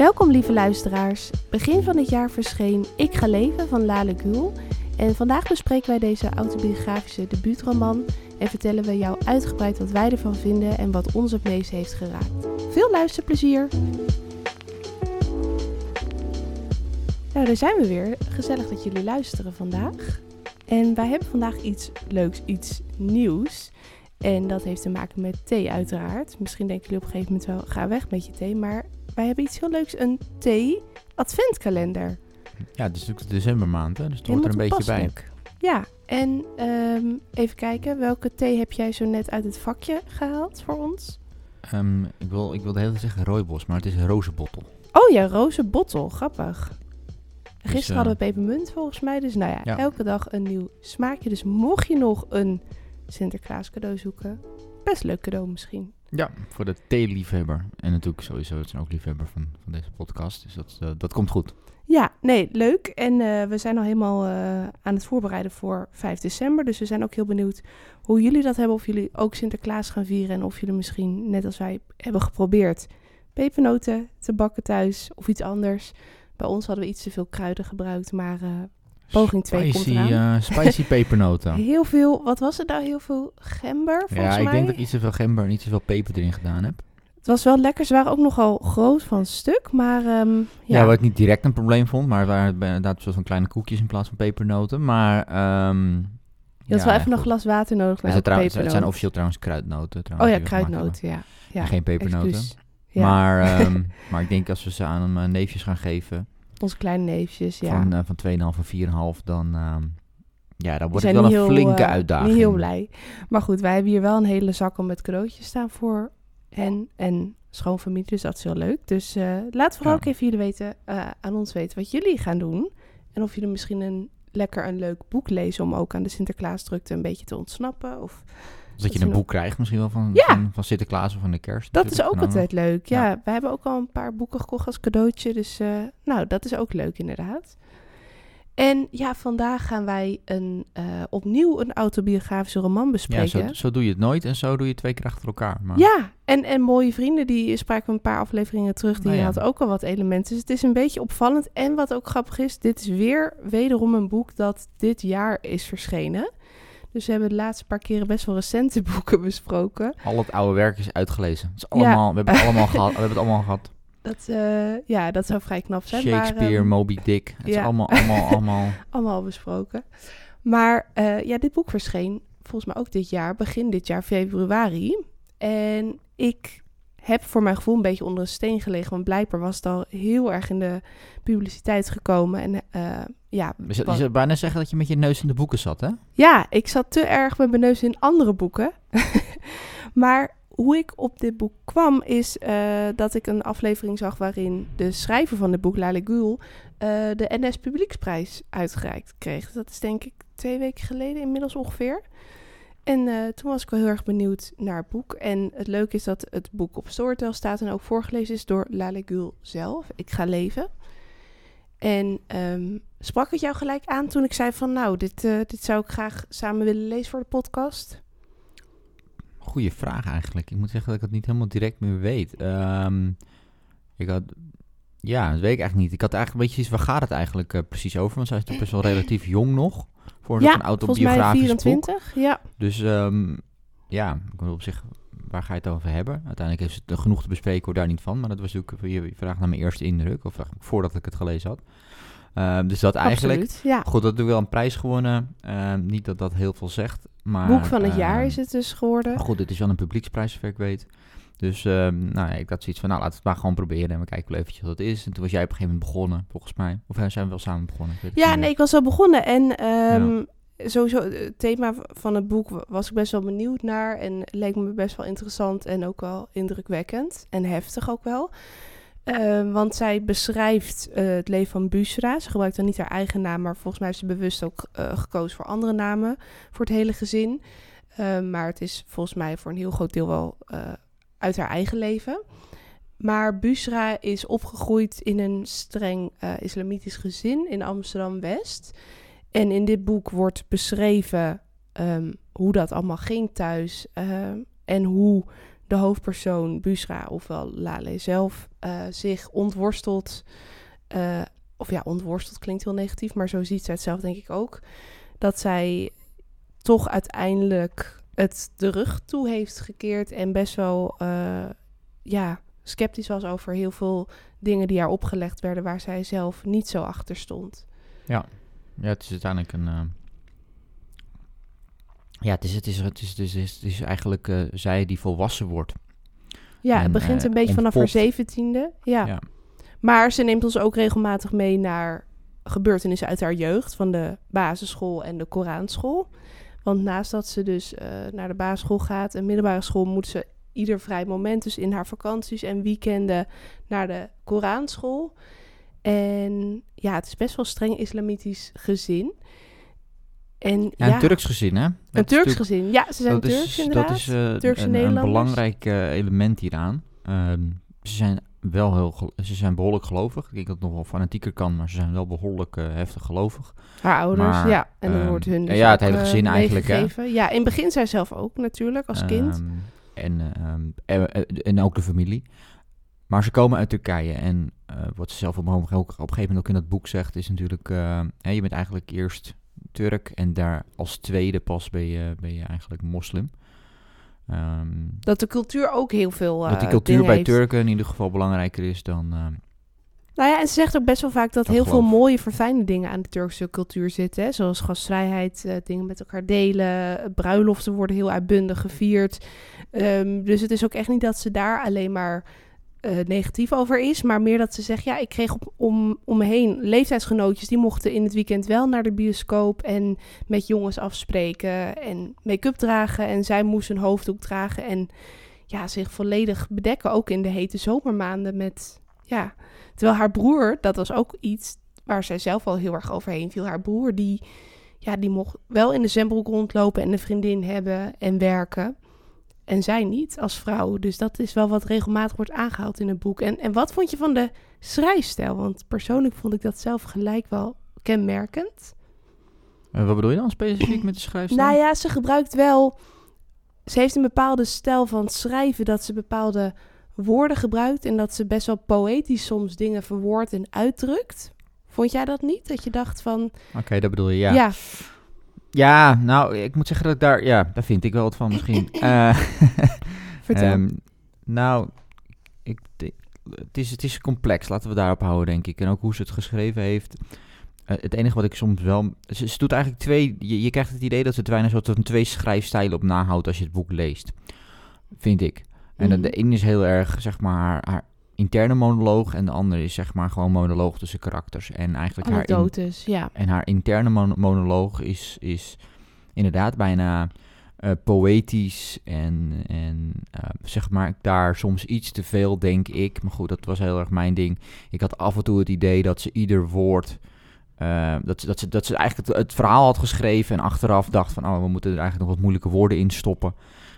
Welkom lieve luisteraars. Begin van dit jaar verscheen Ik ga leven van Lale Gül. En vandaag bespreken wij deze autobiografische debuutroman en vertellen we jou uitgebreid wat wij ervan vinden en wat ons het meest heeft geraakt. Veel luisterplezier! Nou, daar zijn we weer. Gezellig dat jullie luisteren vandaag. En wij hebben vandaag iets leuks, iets nieuws. En dat heeft te maken met thee uiteraard. Misschien denken jullie op een gegeven moment wel, ga weg met je thee. Maar wij hebben iets heel leuks, een thee-adventkalender. Ja, het is natuurlijk de decembermaand, hè? dus het hoort er een beetje bij. Ja, en ehm, even kijken, welke thee heb jij zo net uit het vakje gehaald voor ons? Ehm, ik, wil, ik wilde heel tijd zeggen rooibos, maar het is een rozenbottel. Oh ja, roze bottel, grappig. Gisteren eh, hadden we pepermunt volgens mij, dus nou ja, Ja. elke dag een nieuw smaakje. Dus mocht je nog een Sinterklaas cadeau zoeken, best leuk cadeau misschien. Ja, voor de theeliefhebber. En natuurlijk sowieso, het zijn ook liefhebber van, van deze podcast. Dus dat, eh, dat komt goed. Ja, nee, leuk. En eh, we zijn al helemaal eh, aan het voorbereiden voor 5 december. Dus we zijn ook heel benieuwd hoe jullie dat hebben. Of jullie ook Sinterklaas gaan vieren. En of jullie misschien, net als wij hebben geprobeerd, pepernoten te bakken thuis of iets anders. Bij ons hadden we iets te veel kruiden gebruikt. Maar Poging twee komt spicy, eraan. eh, spicy pepernoten. heel veel, wat was het nou? Heel veel gember volgens ja, ik mij. denk dat ik iets te veel gember en iets te veel peper erin gedaan heb. Het was wel lekker. Ze waren ook nogal groot van stuk. Maar ehm, ja, Ja, wat ik niet direct een probleem vond, maar het waren inderdaad zo'n kleine koekjes in plaats van pepernoten. Maar, ehm je had wel even een goed. glas water nodig. Het zijn, het officieel trouwens kruidnoten. Oh Trouwens, ja, we gemaakt kruidnoten, ja. ja. En geen pepernoten. Ja, Maar, ehm, maar ik denk als we ze aan mijn neefjes gaan geven, onze kleine neefjes, ja. van, eh, van 2,5 en 4,5, dan, ehm, ja, dan wordt het wel een heel, flinke eh, uitdaging. Heel blij. Maar goed, wij hebben hier wel een hele zak al met cadeautjes staan voor hen en schoonfamilie. Dus dat is heel leuk. Dus eh laat vooral Ja. ook even jullie weten, aan ons weten wat jullie gaan doen. En of jullie misschien een, lekker een leuk boek lezen om ook aan de Sinterklaasdrukte een beetje te ontsnappen. Of, Dat je een boek krijgt misschien wel van, Ja. van, van Sinterklaas of van de kerst. dat is ook altijd leuk. Ja, Ja. we hebben ook al een paar boeken gekocht als cadeautje. Dus eh, nou, dat is ook leuk inderdaad. En ja, vandaag gaan wij een, eh, opnieuw een autobiografische roman Ja, bespreken. zo, zo doe je het nooit en zo doe je twee keer achter elkaar. Maar Ja, en, en mooie vrienden, die spraken we een paar afleveringen terug. Die Nou ja. had ook al wat elementen. Dus het is een beetje opvallend. En wat ook grappig is, dit is weer wederom een boek dat dit jaar is verschenen. Dus we hebben de laatste paar keren best wel recente boeken besproken. al het oude werk is uitgelezen. Het is Ja. allemaal, we, hebben het allemaal gehad, we hebben het allemaal gehad. Dat, eh, ja, dat zou vrij knap zijn. Shakespeare, maar, ehm, Moby Dick. Het is allemaal, allemaal, allemaal... allemaal al besproken. Maar eh, ja, dit boek verscheen volgens mij ook dit jaar, begin dit jaar, februari. En ik heb voor mijn gevoel een beetje onder een steen gelegen. Want blijkbaar was het al heel erg in de publiciteit gekomen. En eh, ja, Je zou- bijna zeggen dat je met je neus in de boeken zat, hè? ja, ik zat te erg met mijn neus in andere boeken. maar hoe ik op dit boek kwam, is eh, dat ik een aflevering zag waarin de schrijver van het boek, Lale Gül, eh, de NS Publieksprijs uitgereikt kreeg. Dat is denk ik twee weken geleden inmiddels ongeveer. En eh, toen was ik wel heel erg benieuwd naar het boek. En het leuke is dat het boek op Storytel staat en ook voorgelezen is door Lale Gül zelf. Ik ga leven. En ehm, sprak het jou gelijk aan toen ik zei van nou, dit, eh, dit zou ik graag samen willen lezen voor de podcast? Goeie vraag eigenlijk. Ik moet zeggen dat ik het niet helemaal direct meer weet. Ehm, ik had... Ja, dat weet ik eigenlijk niet. Ik had eigenlijk een beetje iets, waar gaat het eigenlijk eh, precies over? Want zij is toch best wel relatief jong nog. Voor een ja, een volgens mij autobiografisch boek. 24. Ja, Dus ehm, ja, ik wil op zich, waar ga je het over hebben? Uiteindelijk is het genoeg te bespreken, hoor daar niet van. Maar dat was natuurlijk je je vraag naar mijn eerste indruk, of voordat ik het gelezen had. Ehm, dus dat eigenlijk. absoluut. Ja. Goed, dat doe wel een prijs gewonnen. Ehm, niet dat dat heel veel zegt, maar... Boek van het jaar ehm, is het dus geworden. Maar goed, het is wel een publieksprijs, zover ik weet. Dus nou ja, ik had zoiets van, nou laten we het maar gewoon proberen. En we kijken wel eventjes wat het is. En toen was jij op een gegeven moment begonnen, volgens mij. Of eh, zijn we wel samen begonnen? Ja, nee, ik was al begonnen. En ehm, sowieso, het thema van het boek wa- was ik best wel benieuwd naar. En leek me best wel interessant en ook wel indrukwekkend. En heftig ook wel. Ehm, want zij beschrijft eh, het leven van Bushra. Ze gebruikt dan niet haar eigen naam, maar volgens mij heeft ze bewust ook eh, gekozen voor andere namen voor het hele gezin. Ehm, maar het is volgens mij voor een heel groot deel wel eh, uit haar eigen leven. Maar Bushra is opgegroeid in een streng eh, islamitisch gezin in Amsterdam-West. En in dit boek wordt beschreven ehm, hoe dat allemaal ging thuis. ehm, en hoe de hoofdpersoon Busra, ofwel Lale zelf, eh, zich ontworstelt. eh, of ja, ontworsteld klinkt heel negatief, maar zo ziet zij het zelf denk ik ook. Dat zij toch uiteindelijk het de rug toe heeft gekeerd en best wel eh, ja, sceptisch was over heel veel dingen die haar opgelegd werden waar zij zelf niet zo achter stond. Ja, het is uiteindelijk een. eh, Ja, het is, het is, het is, het is, het is, het is eigenlijk eh, zij die volwassen wordt. Ja, En, het begint eh, een beetje vanaf haar zeventiende. Ja. Ja. Maar ze neemt ons ook regelmatig mee naar gebeurtenissen uit haar jeugd, van de basisschool en de Koranschool. Want naast dat ze dus eh, naar de basisschool gaat en middelbare school, moet ze ieder vrij moment, dus in haar vakanties en weekenden, naar de Koranschool. En ja, het is best wel streng islamitisch gezin. En Ja, ja, een Turks gezin, hè? een Turks gezin. Ja, ze zijn Turks is, inderdaad. Dat is eh, een, belangrijk eh, element hieraan. Ehm, ze zijn wel heel, ze zijn behoorlijk gelovig. Ik denk dat het nog wel fanatieker kan, maar ze zijn wel behoorlijk eh, heftig gelovig. Haar ouders, Maar, ja. En dan ehm, wordt hun dus ja, het hele gezin eigenlijk, hè? Ja, in het begin zij zelf ook natuurlijk, als kind. En, ehm, en, en- en ook de familie. Maar ze komen uit Turkije. En eh, wat ze zelf op, op een gegeven moment ook in dat boek zegt, is natuurlijk... eh, hè, je bent eigenlijk eerst Turk en daar als tweede pas ben je, ben je eigenlijk moslim. Ehm, Dat de cultuur ook heel veel eh dat die cultuur dingen bij heeft. Turken in ieder geval belangrijker is dan... Nou ja, en ze zegt ook best wel vaak dat Dat heel veel mooie, verfijnde dingen aan de Turkse cultuur zitten. Hè? Zoals gastvrijheid, eh, dingen met elkaar delen, bruiloften worden heel uitbundig gevierd. Ehm, dus het is ook echt niet dat ze daar alleen maar eh, negatief over is, maar meer dat ze zegt, ja, ik kreeg op, om, om me heen leeftijdsgenootjes, die mochten in het weekend wel naar de bioscoop en met jongens afspreken en make-up dragen. En zij moest een hoofddoek dragen en ja, zich volledig bedekken, ook in de hete zomermaanden met, ja... Terwijl haar broer, dat was ook iets waar zij zelf al heel erg overheen viel. Haar broer, die, ja, die mocht wel in de zwembroek rondlopen en een vriendin hebben en werken. En zij niet als vrouw. Dus dat is wel wat regelmatig wordt aangehaald in het boek. En, en wat vond je van de schrijfstijl? Want persoonlijk vond ik dat zelf gelijk wel kenmerkend. eh, wat bedoel je dan specifiek met de schrijfstijl? Nou ja, ze gebruikt wel. Ze heeft een bepaalde stijl van schrijven dat ze bepaalde woorden gebruikt en dat ze best wel poëtisch soms dingen verwoordt en uitdrukt. Vond jij dat niet? Dat je dacht van, Oké, dat bedoel je, ja. ja, Ja, nou, ik moet zeggen dat ik daar... Ja, daar vind ik wel wat van misschien. Eh, vertel. Ehm, nou, ik, het, is, het is complex, laten we daarop houden, denk ik. En ook hoe ze het geschreven heeft. Eh, het enige wat ik soms wel... Ze, ze doet eigenlijk twee... Je, je krijgt het idee dat ze het bijna soort van twee schrijfstijlen op nahoudt als je het boek leest. Vind ik. En de- Mhm. de ene is heel erg, zeg maar, haar, haar interne monoloog. En de andere is, zeg maar, gewoon monoloog tussen karakters. En eigenlijk haar... in- ja. en haar interne mon- monoloog is, is inderdaad bijna eh, poëtisch en, en eh, zeg maar daar soms iets te veel, denk ik. Maar goed, dat was heel erg mijn ding. Ik had af en toe het idee dat ze ieder woord... eh, dat, ze, dat, ze, dat ze eigenlijk het, het verhaal had geschreven en achteraf dacht van... oh, we moeten er eigenlijk nog wat moeilijke woorden in stoppen.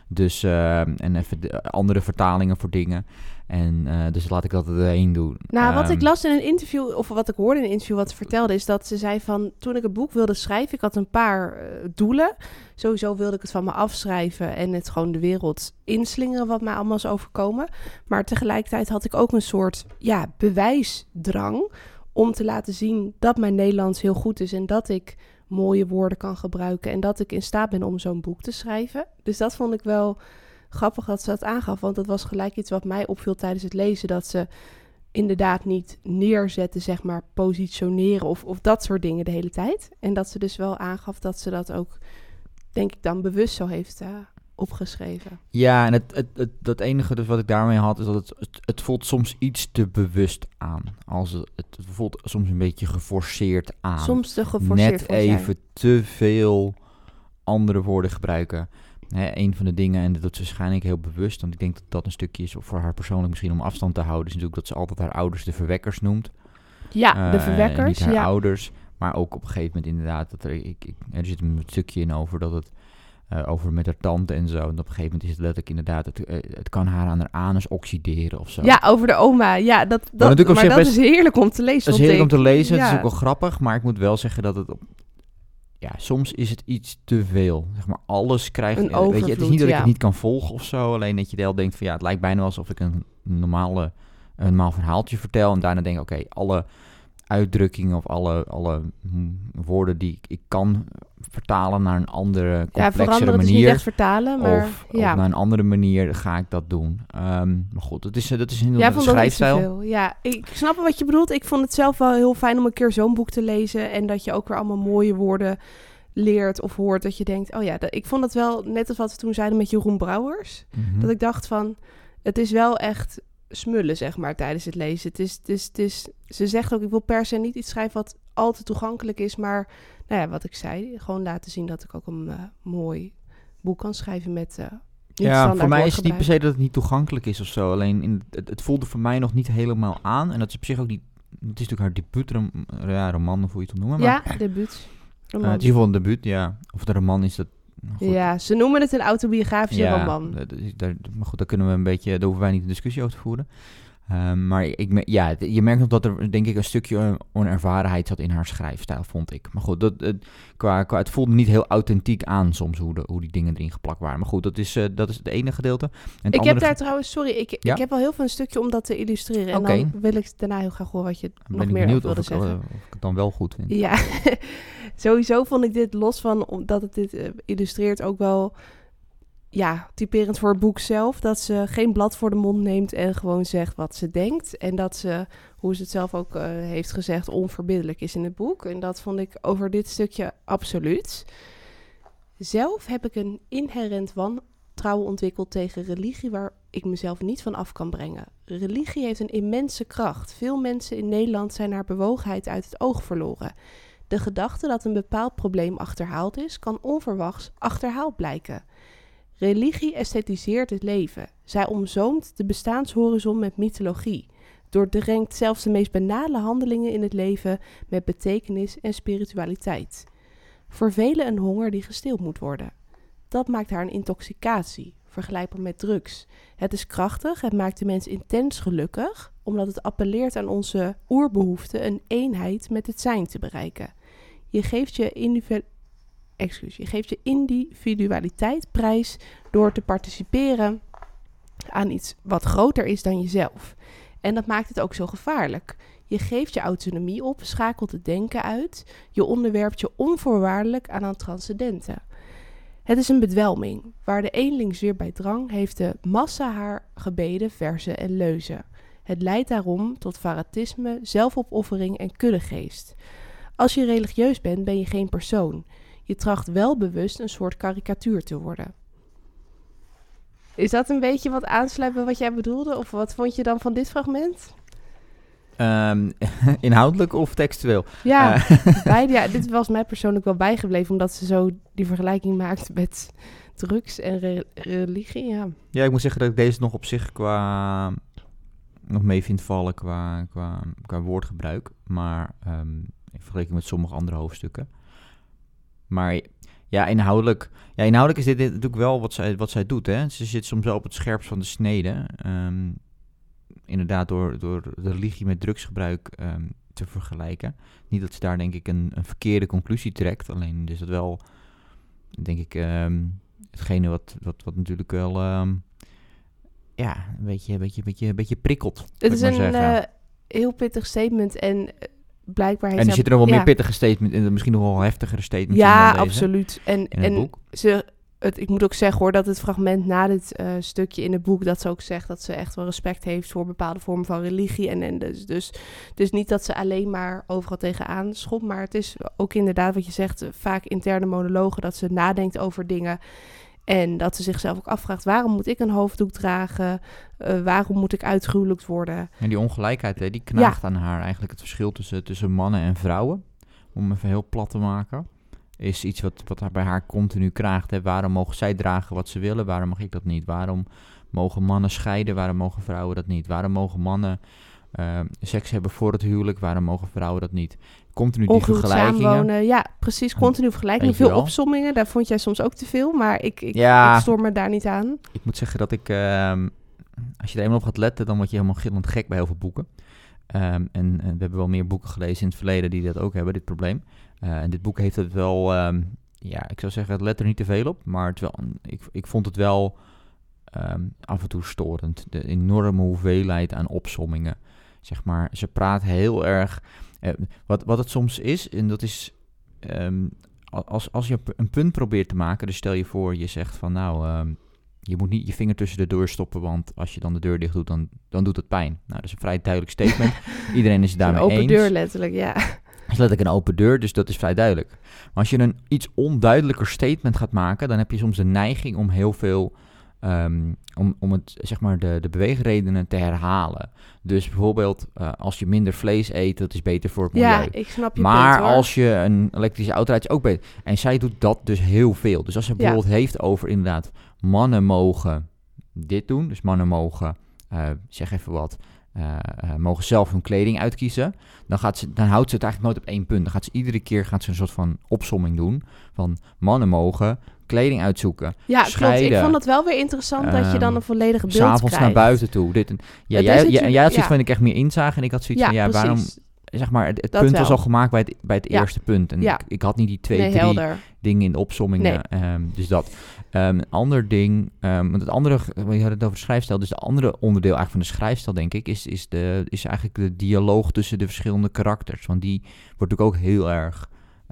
Dus, en even de, andere vertalingen voor dingen. En eh, dus laat ik dat erheen doen. Nou, wat Ehm, ik las in een interview, of wat ik hoorde in een interview wat ze vertelde, is dat ze zei van, toen ik het boek wilde schrijven, ik had een paar eh, doelen. Sowieso wilde ik het van me afschrijven en het gewoon de wereld inslingeren wat mij allemaal is overkomen. Maar tegelijkertijd had ik ook een soort, ja, bewijsdrang om te laten zien dat mijn Nederlands heel goed is en dat ik mooie woorden kan gebruiken en dat ik in staat ben om zo'n boek te schrijven. Dus dat vond ik wel grappig dat ze dat aangaf, want dat was gelijk iets wat mij opviel tijdens het lezen, dat ze inderdaad niet neerzetten, zeg maar, positioneren of, of dat soort dingen de hele tijd. En dat ze dus wel aangaf dat ze dat ook, denk ik, dan bewust zo heeft eh, opgeschreven. Ja, en het, het, het, dat enige dus wat ik daarmee had, is dat het, het, het voelt soms iets te bewust aan. Als het, het voelt soms een beetje geforceerd aan. Soms te geforceerd Net even te veel andere woorden gebruiken. Hè, een van de dingen, en dat is waarschijnlijk heel bewust, want ik denk dat dat een stukje is voor haar persoonlijk misschien om afstand te houden, is natuurlijk dat ze altijd haar ouders de verwekkers noemt. Ja, de Eh, verwekkers. Niet haar Ja. ouders, maar ook op een gegeven moment inderdaad, dat er, ik, ik, er zit een stukje in over dat het, eh, over met haar tante en zo. En op een gegeven moment is het letterlijk inderdaad, het, eh, het kan haar aan haar anus oxideren of zo. ja, over de oma. Ja, dat, dat, maar dat best- is heerlijk om te lezen. Dat is heerlijk om te lezen, het is ook wel grappig, maar ik moet wel zeggen dat het op... ja, soms is het iets te veel. Zeg maar, alles krijgt... Een eh, weet je, het is niet dat ik ja. het niet kan volgen of zo. Alleen dat je wel denkt van ja, het lijkt bijna alsof ik een normale, een normaal verhaaltje vertel. En daarna denk ik, oké, alle uitdrukkingen of alle, alle hm, woorden die ik, ik kan vertalen naar een andere, Ja, complexere niet manier. echt vertalen, maar of, ja. of naar een andere manier ga ik dat doen. Ehm, maar goed, dat is, eh, dat is dat iets te schrijfstijl. Ja, ik snap wat je bedoelt. Ik vond het zelf wel heel fijn om een keer zo'n boek te lezen. En dat je ook weer allemaal mooie woorden leert of hoort. Dat je denkt, oh ja, dat, ik vond het wel net als wat we toen zeiden met Jeroen Brouwers. Mhm. Dat ik dacht van, het is wel echt smullen, zeg maar, tijdens het lezen. Het is, het is, het is, ze zegt ook, ik wil per se niet iets schrijven wat al te toegankelijk is. Maar, nou ja, wat ik zei, gewoon laten zien dat ik ook een eh, mooi boek kan schrijven met... eh, Ja, voor mij is het niet per se dat het niet toegankelijk is of zo. Alleen in, het, het voelde voor mij nog niet helemaal aan. En dat is op zich ook niet. Het is natuurlijk haar debuutroman, ja, roman, of hoe je het noemen. Maar, Ja, debuut. Roman. het is in ieder geval een debuut, ja. Of de roman is dat. Goed. Ja, ze noemen het een autobiografische Ja, roman. maar goed, daar kunnen we een beetje, daar hoeven wij niet een discussie over te voeren. Ehm, maar ik, ja, je merkt nog dat er denk ik een stukje onervarenheid zat in haar schrijfstijl, vond ik. Maar goed, dat, het, qua, qua, het voelde niet heel authentiek aan soms hoe, de, hoe die dingen erin geplakt waren. Maar goed, dat is, eh, dat is het ene gedeelte. En het Ik heb daar trouwens, sorry, ik, Ja? ik heb wel heel veel een stukje om dat te illustreren. En dan wil ik daarna heel graag horen wat je ben nog ik meer benieuwd over of wilde ik, zeggen. eh, of ik het dan wel goed vind. Ja, sowieso vond ik dit los van omdat het dit eh, illustreert ook wel ja, typerend voor het boek zelf. Dat ze geen blad voor de mond neemt en gewoon zegt wat ze denkt. En dat ze, hoe ze het zelf ook eh, heeft gezegd, onverbiddelijk is in het boek. En dat vond ik over dit stukje absoluut. Zelf heb ik een inherent wantrouwen ontwikkeld tegen religie waar ik mezelf niet van af kan brengen. Religie heeft een immense kracht. Veel mensen in Nederland zijn haar bewogenheid uit het oog verloren. De gedachte dat een bepaald probleem achterhaald is, kan onverwachts achterhaald blijken. Religie esthetiseert het leven. Zij omzoomt de bestaanshorizon met mythologie. Doordrenkt zelfs de meest banale handelingen in het leven met betekenis en spiritualiteit. Voor velen een honger die gestild moet worden. Dat maakt haar een intoxicatie, vergelijkbaar met drugs. Het is krachtig, het maakt de mens intens gelukkig, omdat het appelleert aan onze oerbehoefte een eenheid met het zijn te bereiken. Je geeft je, Je geeft je individualiteit prijs door te participeren aan iets wat groter is dan jezelf. En dat maakt het ook zo gevaarlijk. Je geeft je autonomie op, schakelt het denken uit, je onderwerpt je onvoorwaardelijk aan een transcendente. Het is een bedwelming. Waar de eenling weer bij drang, heeft de massa haar gebeden, verzen en leuzen. Het leidt daarom tot fanatisme, zelfopoffering en kuddegeest. Als je religieus bent, ben je geen persoon. Je tracht wel bewust een soort karikatuur te worden. Is dat een beetje wat aansluit bij wat jij bedoelde? Of wat vond je dan van dit fragment? Ehm, inhoudelijk of textueel? Ja, Eh, beide. Ja, dit was mij persoonlijk wel bijgebleven, omdat ze zo die vergelijking maakt met drugs en re- religie. Ja. ja, ik moet zeggen dat ik deze nog op zich qua nog mee vind vallen qua, qua, qua woordgebruik. Maar ehm, in vergelijking met sommige andere hoofdstukken. Maar ja, inhoudelijk, ja, inhoudelijk is dit, dit natuurlijk wel wat zij, wat zij doet. Hè? Ze zit soms wel op het scherpst van de snede. Ehm, inderdaad, door, door de religie met drugsgebruik ehm, te vergelijken. Niet dat ze daar denk ik een, een verkeerde conclusie trekt. Alleen is dat wel, denk ik, ehm, hetgene wat, wat, wat natuurlijk wel... ja, een beetje, een beetje, een beetje, een beetje prikkelt. Het is een eh, heel pittig statement en eh, blijkbaar heeft en er zitten nog wel ja. meer pittige statements in, misschien nog wel heftigere statements in Ja, dan deze absoluut. En, in en ze, het, ik moet ook zeggen hoor, dat het fragment na dit eh, stukje in het boek, dat ze ook zegt dat ze echt wel respect heeft voor bepaalde vormen van religie. En, en dus, dus is niet dat ze alleen maar overal tegenaan schopt, maar het is ook inderdaad wat je zegt, eh, vaak interne monologen, dat ze nadenkt over dingen. En dat ze zichzelf ook afvraagt, waarom moet ik een hoofddoek dragen? Eh, waarom moet ik uitgehuwelijkt worden? En die ongelijkheid, hè, die knaagt aan haar. Eigenlijk het verschil tussen, tussen mannen en vrouwen, om even heel plat te maken, is iets wat, wat haar bij haar continu kraagt. Hè. Waarom mogen zij dragen wat ze willen, waarom mag ik dat niet? Waarom mogen mannen scheiden, waarom mogen vrouwen dat niet? Waarom mogen mannen eh, seks hebben voor het huwelijk, waarom mogen vrouwen dat niet? Continu die Ongehuwd vergelijkingen. samenwonen. Ja, precies. Continu vergelijkingen. Veel opsommingen. Daar vond jij soms ook te veel. Maar ik, ik, Ja. ik stoor me daar niet aan. Ik moet zeggen dat ik, ehm, als je er eenmaal op gaat letten, dan word je helemaal gillend gek bij heel veel boeken. Ehm, en, we hebben wel meer boeken gelezen in het verleden die dat ook hebben, dit probleem. Eh, en dit boek heeft het wel, ehm, ja, ik zou zeggen, het let er niet te veel op. Maar het wel, ik, ik vond het wel af en toe storend. De enorme hoeveelheid aan opsommingen. Zeg maar, ze praat heel erg. Eh, wat, wat het soms is, en dat is. ehm, als, als je een punt probeert te maken, dus stel je voor, je zegt van nou, ehm, je moet niet je vinger tussen de deur stoppen, want als je dan de deur dicht doet, dan, dan doet het pijn. Nou, dat is een vrij duidelijk statement. Iedereen is het Een daarmee open eens. deur letterlijk, ja. Het is letterlijk een open deur, dus dat is vrij duidelijk. Maar als je een iets onduidelijker statement gaat maken, dan heb je soms de neiging om heel veel, ehm, om, om het, zeg maar, de, de beweegredenen te herhalen. Dus bijvoorbeeld, eh, als je minder vlees eet, dat is beter voor het milieu. Ja, ik snap je Maar punt, als je een elektrische auto rijdt, is ook beter. En zij doet dat dus heel veel. Dus als ze Ja. bijvoorbeeld heeft over inderdaad, mannen mogen dit doen. Dus mannen mogen, eh, zeg even wat, eh, mogen zelf hun kleding uitkiezen. Dan, gaat ze, dan houdt ze het eigenlijk nooit op één punt. Dan gaat ze iedere keer gaat ze een soort van opsomming doen. Van mannen mogen kleding uitzoeken. Ja, klopt. Ik scheiden. vond het wel weer interessant dat je dan Ehm, een volledige beeld S'avonds krijgt. naar buiten toe. Dit en, ja, jij, is jij, had zoiets ja. van ik echt meer inzage. En ik had zoiets Ja, van ja, precies. waarom zeg maar, het, punt was al gemaakt bij het, bij het Ja. eerste punt. En Ja. ik, ik had niet die twee, nee, drie helder. dingen in de opsommingen. ehm, dus dat. Ehm, een ander ding, want het andere, we hadden het over de schrijfstijl. Dus de andere onderdeel eigenlijk van de schrijfstijl, denk ik, is, is, de, is eigenlijk de dialoog tussen de verschillende karakters. Want die wordt natuurlijk ook heel erg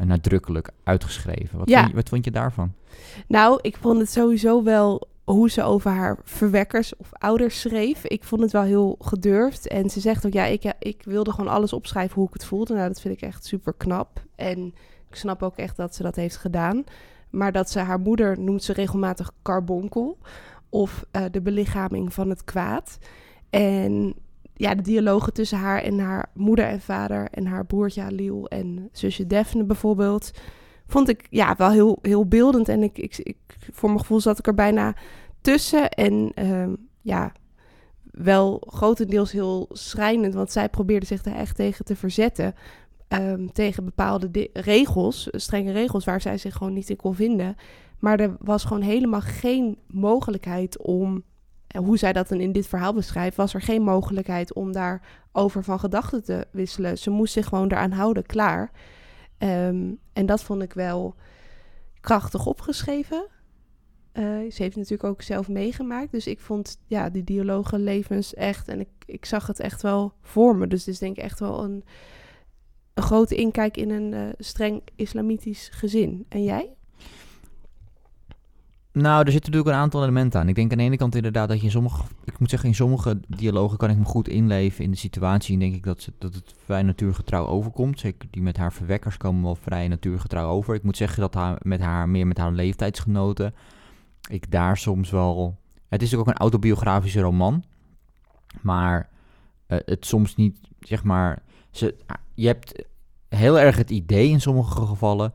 nadrukkelijk uitgeschreven. Wat, Ja. vond je, wat vond je daarvan? Nou, ik vond het sowieso wel hoe ze over haar verwekkers of ouders schreef. Ik vond het wel heel gedurfd. En ze zegt ook, ja, ik, ik wilde gewoon alles opschrijven hoe ik het voelde. Nou, dat vind ik echt super knap. En ik snap ook echt dat ze dat heeft gedaan. Maar dat ze haar moeder noemt ze regelmatig carbonkel. Of eh, de belichaming van het kwaad. En ja, de dialogen tussen haar en haar moeder en vader... en haar broertje Halil en zusje Daphne bijvoorbeeld vond ik ja, wel heel, heel beeldend. En ik, ik, ik, voor mijn gevoel zat ik er bijna tussen. En ehm, ja, wel grotendeels heel schrijnend. Want zij probeerde zich er echt tegen te verzetten. ehm, tegen bepaalde regels, strenge regels, waar zij zich gewoon niet in kon vinden. Maar er was gewoon helemaal geen mogelijkheid om, hoe zij dat dan in dit verhaal beschrijft, was er geen mogelijkheid om daarover van gedachten te wisselen. Ze moest zich gewoon eraan houden, klaar. Ehm, en dat vond ik wel krachtig opgeschreven. Eh, ze heeft natuurlijk ook zelf meegemaakt. Dus ik vond ja, die dialogen levens echt. En ik, ik zag het echt wel voor me. Dus het is denk ik echt wel een, een grote inkijk in een eh, streng islamitisch gezin. En jij? Nou, er zitten natuurlijk een aantal elementen aan. Ik denk aan de ene kant inderdaad dat je in sommige, ik moet zeggen, in sommige dialogen kan ik me goed inleven in de situatie. En denk ik dat, ze, dat het vrij natuurgetrouw overkomt. Zeker die met haar verwekkers komen wel vrij natuurgetrouw over. Ik moet zeggen dat haar, met haar, meer met haar leeftijdsgenoten, ik daar soms wel... Het is natuurlijk ook een autobiografische roman. Maar eh, het soms niet, zeg maar... Ze, je hebt heel erg het idee in sommige gevallen...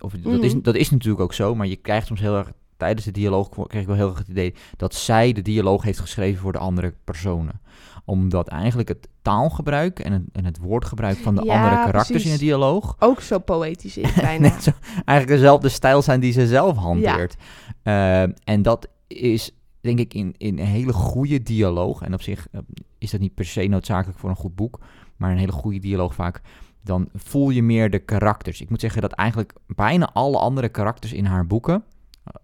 Of, dat, is, Mhm. dat is natuurlijk ook zo, maar je krijgt soms heel erg tijdens de dialoog kreeg ik wel heel erg het idee dat zij de dialoog heeft geschreven voor de andere personen. Omdat eigenlijk het taalgebruik en het, en het woordgebruik van de Ja, andere karakters precies. in de dialoog Ook zo poëtisch is bijna. net zo, eigenlijk dezelfde stijl zijn die ze zelf hanteert. Eh, en dat is denk ik in, in een hele goede dialoog. En op zich eh, is dat niet per se noodzakelijk voor een goed boek, maar een hele goede dialoog vaak. Dan voel je meer de karakters. Ik moet zeggen dat eigenlijk bijna alle andere karakters in haar boeken,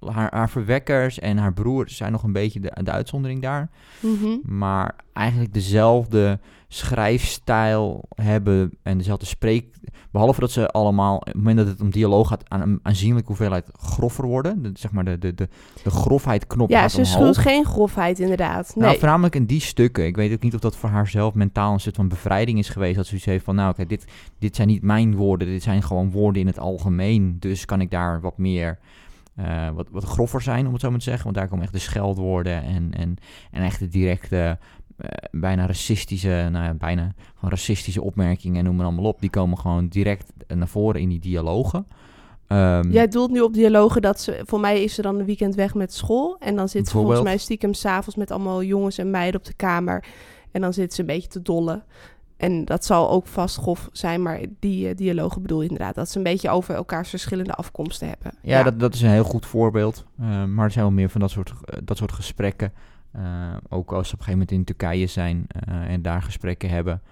haar, haar verwekkers en haar broer zijn nog een beetje de, de uitzondering daar. Mhm. Maar eigenlijk dezelfde schrijfstijl hebben en dezelfde spreek... Behalve dat ze allemaal, op het moment dat het om dialoog gaat, aan een aanzienlijke hoeveelheid groffer worden. De, zeg maar de, de, de, de grofheid knop Ja, ze omhoog. schuld geen grofheid inderdaad. Nee. Nou, voornamelijk in die stukken. Ik weet ook niet of dat voor haar zelf mentaal een soort van bevrijding is geweest. Dat ze zoiets heeft van, nou oké, dit, dit zijn niet mijn woorden. Dit zijn gewoon woorden in het algemeen. Dus kan ik daar wat meer, eh, wat, wat groffer zijn, om het zo maar te zeggen. Want daar komen echt de scheldwoorden en, en, en echt de directe, eh, bijna racistische, nou ja, bijna gewoon racistische opmerkingen, noem maar allemaal op. Die komen gewoon direct naar voren in die dialogen. Ehm, Jij doelt nu op dialogen dat ze... Voor mij is ze dan een weekend weg met school. En dan zit ze volgens mij stiekem s'avonds met allemaal jongens en meiden op de kamer. En dan zit ze een beetje te dollen. En dat zal ook vast grof zijn, maar die eh, dialogen bedoel je inderdaad. Dat ze een beetje over elkaars verschillende afkomsten hebben. Ja, Dat, dat is een heel goed voorbeeld. Eh, maar er zijn wel meer van dat soort, eh, dat soort gesprekken. Ook als ze op een gegeven moment in Turkije zijn eh, en daar gesprekken hebben.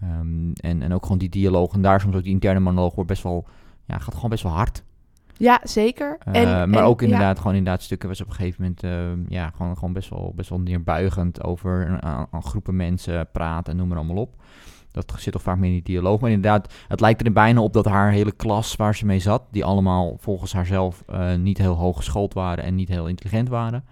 Ehm, en, en ook gewoon die dialoog en daar soms ook die interne monoloog wordt best wel, ja, gaat gewoon best wel hard. Ja, zeker. Eh, En- maar en- ook ja. inderdaad gewoon inderdaad stukken was op een gegeven moment ehm, ja, gewoon, gewoon best, wel, best wel neerbuigend over aan, aan groepen mensen praten en noem maar allemaal op. Dat zit toch vaak meer in die dialoog. Maar inderdaad, het lijkt er bijna op dat haar hele klas waar ze mee zat, die allemaal volgens haarzelf eh, niet heel hoog geschoold waren en niet heel intelligent waren.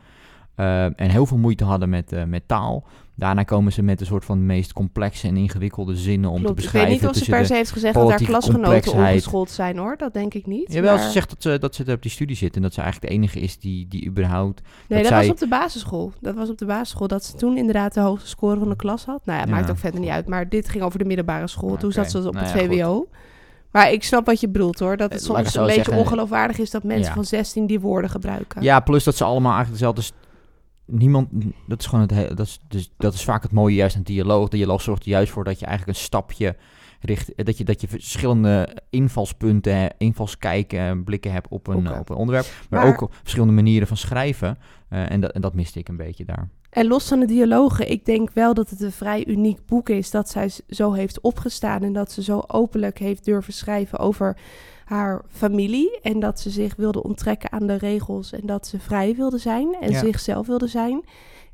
eh, en heel veel moeite hadden met, met taal. Daarna komen ze met een soort van meest complexe en ingewikkelde zinnen om te Klopt. Ik beschrijven. weet niet of ze per se heeft gezegd dat haar klasgenoten ongeschoold zijn hoor. Dat denk ik niet. Jawel, maar- ze zegt dat ze, dat ze op die studie zit en dat ze eigenlijk de enige is die, die überhaupt... Nee, dat, zij- was op de basisschool. Dat was op de basisschool dat ze toen inderdaad de hoogste score van de klas had. Nou ja, Ja, maakt ook verder niet uit. Maar dit ging over de middelbare school. Toen zat ze op Nou het ja, goed. VWO. Maar ik snap wat je bedoelt hoor. Dat het Eh, soms een beetje zeggen. ongeloofwaardig is dat mensen Ja. van 16 die woorden gebruiken. Ja, plus dat ze allemaal eigenlijk dezelfde... Niemand, dat is gewoon het, he- dat is, dus, dat is vaak het mooie juist aan dialoog. Dialoog zorgt er juist voor dat je eigenlijk een stapje richt, eh, dat je, dat je verschillende invalspunten, hè, invalskijken, en blikken hebt op een, Oké. op een onderwerp. Maar, Maar- ook op verschillende manieren van schrijven. Eh, en, dat, en dat miste ik een beetje daar. En los van de dialogen, ik denk wel dat het een vrij uniek boek is dat zij zo heeft opgestaan en dat ze zo openlijk heeft durven schrijven over haar familie en dat ze zich wilde onttrekken aan de regels en dat ze vrij wilde zijn en Ja. zichzelf wilde zijn.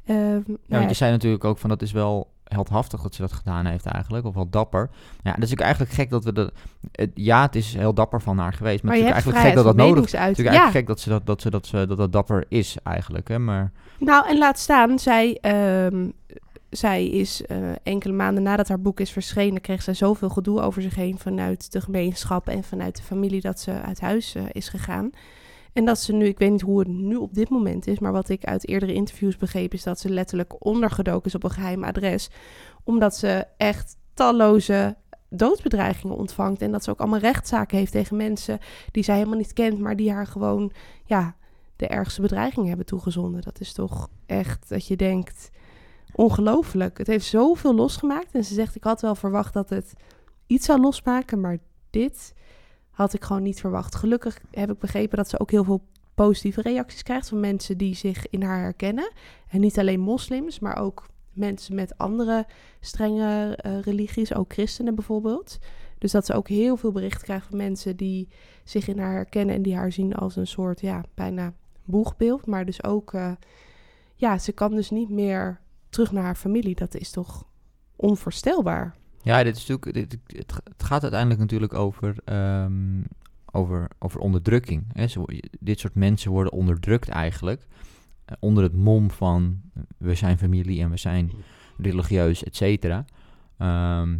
Ehm, nou Ja, want je zei natuurlijk ook van dat is wel heldhaftig dat ze dat gedaan heeft eigenlijk, of wel dapper. Ja, dat is ook eigenlijk gek dat we dat... het- ja, het is heel dapper van haar geweest, maar, maar je het is eigenlijk gek dat dat nodig is. Het is Ja, eigenlijk gek dat, ze dat, dat, ze dat, ze, dat dat dapper is eigenlijk, hè, maar... nou en laat staan, zij, ehm, zij is eh, enkele maanden nadat haar boek is verschenen, kreeg zij zoveel gedoe over zich heen vanuit de gemeenschap en vanuit de familie dat ze uit huis eh, is gegaan. En dat ze nu, ik weet niet hoe het nu op dit moment is, maar wat ik uit eerdere interviews begreep, is dat ze letterlijk ondergedoken is op een geheim adres. Omdat ze echt talloze doodsbedreigingen ontvangt. En dat ze ook allemaal rechtszaken heeft tegen mensen die zij helemaal niet kent, maar die haar gewoon, ja, de ergste bedreigingen hebben toegezonden. Dat is toch echt dat je denkt, ongelooflijk. Het heeft zoveel losgemaakt. En ze zegt, ik had wel verwacht dat het iets zou losmaken, maar dit had ik gewoon niet verwacht. Gelukkig heb ik begrepen dat ze ook heel veel positieve reacties krijgt van mensen die zich in haar herkennen. En niet alleen moslims, maar ook mensen met andere strenge eh, religies, ook christenen bijvoorbeeld. Dus dat ze ook heel veel berichten krijgt van mensen die zich in haar herkennen en die haar zien als een soort, ja, bijna boegbeeld. Maar dus ook, eh, ja, ze kan dus niet meer terug naar haar familie. Dat is toch onvoorstelbaar. Ja, dit is natuurlijk, dit, het, gaat uiteindelijk natuurlijk over, ehm, over, over onderdrukking. Hè. Ze wo- dit soort mensen worden onderdrukt eigenlijk. eh, onder het mom van eh, we zijn familie en we zijn religieus, et cetera. Ehm,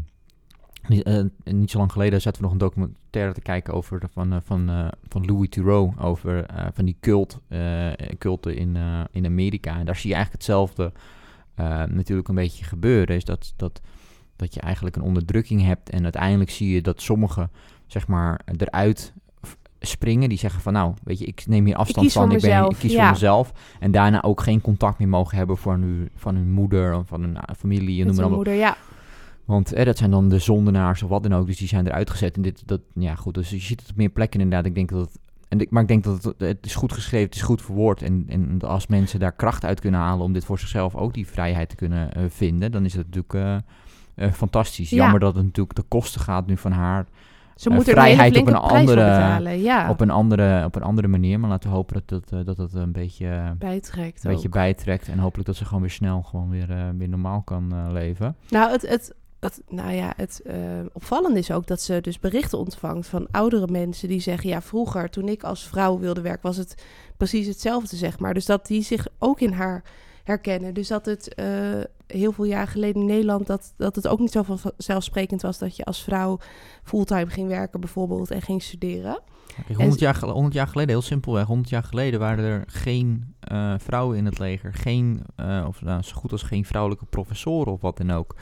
niet, eh, niet zo lang geleden zaten we nog een documentaire te kijken over van, van, van Louis Theroux. Over van die cult, culten in, in Amerika. En daar zie je eigenlijk hetzelfde eh, natuurlijk een beetje gebeuren. Is dat, dat dat je eigenlijk een onderdrukking hebt en uiteindelijk zie je dat sommigen zeg maar eruit springen die zeggen van nou weet je ik neem hier afstand van voor ik, ben, mezelf, ik kies ja. voor mezelf en daarna ook geen contact meer mogen hebben van hun, van hun moeder of van hun eh, familie en noem maar moeder, ja. want eh, dat zijn dan de zondenaars of wat dan ook dus die zijn eruit gezet en dit dat ja goed dus je ziet het op meer plekken inderdaad ik denk dat het en ik, maar ik denk dat het, het is goed geschreven, het is goed verwoord. En, en als mensen daar kracht uit kunnen halen om dit voor zichzelf ook die vrijheid te kunnen eh, vinden, dan is het natuurlijk eh, eh, fantastisch. Ja. Jammer dat het natuurlijk de kosten gaat nu van haar Ze een hele vrijheid op een andere-. Ja, op, een andere, op een andere manier. Maar laten we hopen dat dat, dat, dat een beetje, een bijtrekt beetje ook. bijtrekt. En hopelijk dat ze gewoon weer snel gewoon weer, weer normaal kan leven. Nou, het, het, het, nou ja, het eh, opvallende is ook dat ze dus berichten ontvangt van oudere mensen die zeggen: ja, vroeger toen ik als vrouw wilde werken, was het precies hetzelfde, zeg maar. Dus dat die zich ook in haar herkennen. Dus dat het eh, heel veel jaar geleden in Nederland dat, dat het ook niet zo vanzelfsprekend was dat je als vrouw fulltime ging werken, bijvoorbeeld, en ging studeren. Kijk, 100, jaar, gel- 100 jaar geleden, heel simpelweg, 100 jaar geleden waren er geen eh, vrouwen in het leger. Geen, of nou, zo goed als geen vrouwelijke professoren of wat dan ook.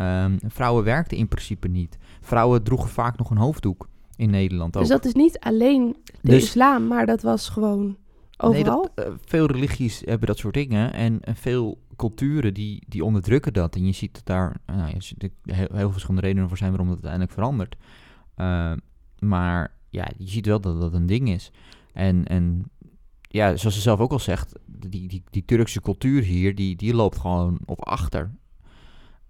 Ehm, vrouwen werkten in principe niet. Vrouwen droegen vaak nog een hoofddoek in Nederland ook. Dus dat is niet alleen de Dus- islam, maar dat was gewoon overal. Nee, dat, eh, veel religies hebben dat soort dingen. En, veel culturen die, die onderdrukken dat. En je ziet dat daar eh, nou, je ziet er heel, heel veel verschillende redenen voor zijn waarom dat uiteindelijk verandert. Eh, maar ja, je ziet wel dat dat een ding is. En, en ja, zoals ze zelf ook al zegt, die, die, die Turkse cultuur hier, die, die loopt gewoon op achter.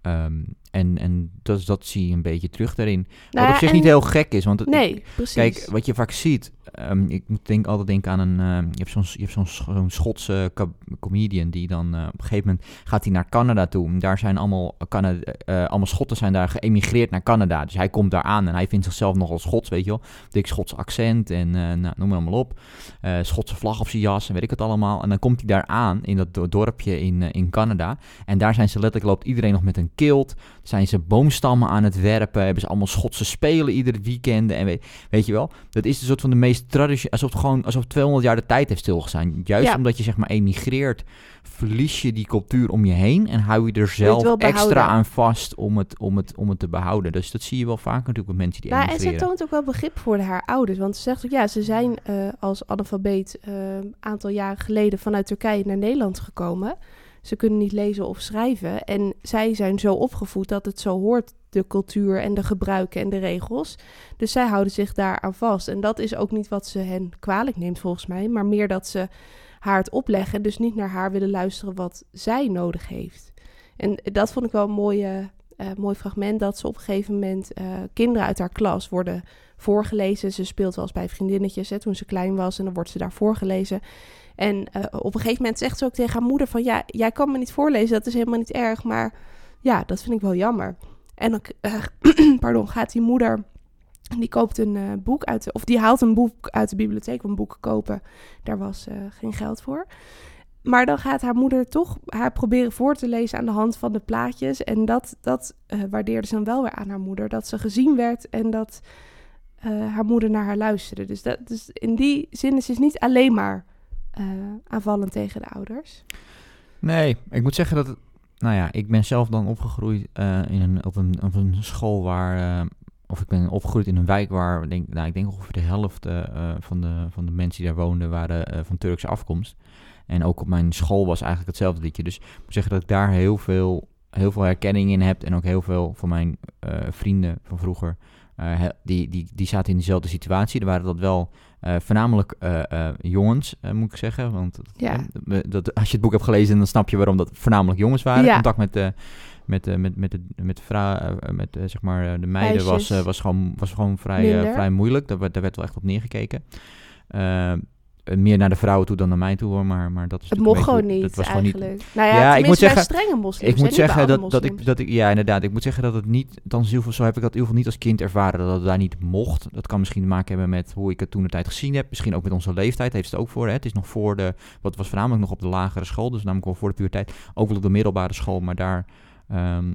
Ehm, en en dat, dat zie je een beetje terug daarin. Nou Wat ja, op zich niet heel gek is, want Nee, precies. Kijk, wat je vaak ziet, ehm, ik moet denk, altijd denken aan een, ehm, je hebt zo'n je hebt zo'n sch- zo'n Schotse co- comedian die dan eh, op een gegeven moment gaat hij naar Canada toe. Daar zijn allemaal, Canada, eh, allemaal Schotten zijn daar geëmigreerd naar Canada. Dus hij komt daar aan en hij vindt zichzelf nogal Schots, weet je wel. Dik Schots accent en eh, nou, noem maar allemaal op. Eh, Schotse vlag op zijn jas en weet ik het allemaal. En dan komt hij daar aan in dat do- dorpje in, eh, in Canada. En daar zijn ze letterlijk, loopt iedereen nog met een kilt. Zijn ze boomstammen aan het werpen. Hebben ze allemaal Schotse spelen iedere weekend. En weet, weet je wel, dat is een soort van de meest traditionele... Alsof, het gewoon, alsof 200 jaar de tijd heeft stilgestaan. Juist Ja. omdat je zeg maar emigreert, verlies je die cultuur om je heen. En hou je er zelf extra aan vast om het, om, het, om het te behouden. Dus dat zie je wel vaak natuurlijk met mensen die Nou, en ze emigreren. toont ook wel begrip voor haar ouders. Want ze zegt ook, ja, ze zijn eh, als analfabeet een aantal jaren geleden vanuit Turkije naar Nederland gekomen. Ze kunnen niet lezen of schrijven. En zij zijn zo opgevoed dat het zo hoort, de cultuur en de gebruiken en de regels. Dus zij houden zich daar aan vast. En dat is ook niet wat ze hen kwalijk neemt, volgens mij. Maar meer dat ze haar het opleggen. en Dus niet naar haar willen luisteren wat zij nodig heeft. En dat vond ik wel een mooie, eh, mooi fragment. Dat ze op een gegeven moment eh, kinderen uit haar klas worden voorgelezen. Ze speelt wel eens bij vriendinnetjes toen ze klein was. En dan wordt ze daar voorgelezen. En eh, op een gegeven moment zegt ze ook tegen haar moeder van... ja, jij kan me niet voorlezen, dat is helemaal niet erg. Maar ja, dat vind ik wel jammer. En dan eh, pardon, gaat die moeder... Die koopt een eh, boek uit, de, of die haalt een boek uit de bibliotheek, want boeken kopen, daar was geen geld voor. Maar dan gaat haar moeder toch haar proberen voor te lezen aan de hand van de plaatjes. En dat, dat waardeerde ze dan wel weer aan haar moeder. Dat ze gezien werd en dat haar moeder naar haar luisterde. Dus, dat, dus in die zin is ze niet alleen maar eh, aanvallend tegen de ouders. Nee, ik moet zeggen dat. Nou ja, ik ben zelf dan opgegroeid eh, in een, op, een, op een school waar... eh, of ik ben opgegroeid in een wijk waar, denk, nou, ik denk ongeveer de helft van, de, van de mensen die daar woonden waren van Turkse afkomst. En ook op mijn school was eigenlijk hetzelfde liedje. Dus ik moet zeggen dat ik daar heel veel, heel veel herkenning in heb. En ook heel veel van mijn vrienden van vroeger, die, die, die zaten in dezelfde situatie. Er waren dat wel eh, voornamelijk eh, eh, jongens, moet ik zeggen. Want Ja. dat, als je het boek hebt gelezen, dan snap je waarom dat voornamelijk jongens waren. Ja. Contact met de, met, met, met, met vrouw, met zeg maar de meiden was, Meisjes. was gewoon, was gewoon vrij, vrij moeilijk. Daar, werd- daar werd wel echt op neergekeken. Eh, meer naar de vrouwen toe dan naar mij toe, hoor. Maar, maar dat is Het mocht gewoon niet, dat was gewoon eigenlijk. niet. Nou ja, Ja, ik moet zeggen- strenge moslims. Ik moet zeggen dat, dat, ik, dat ik, ja inderdaad, ik moet zeggen dat het niet, dan zo heb ik dat in ieder geval niet als kind ervaren, dat het daar niet mocht. Dat kan misschien te maken hebben met hoe ik het toen de tijd gezien heb, misschien ook met onze leeftijd, heeft het ook voor. Hè? Het is nog voor de, wat was voornamelijk nog op de lagere school, dus namelijk wel voor de puberteit, ook wel op de middelbare school, maar daar, ehm,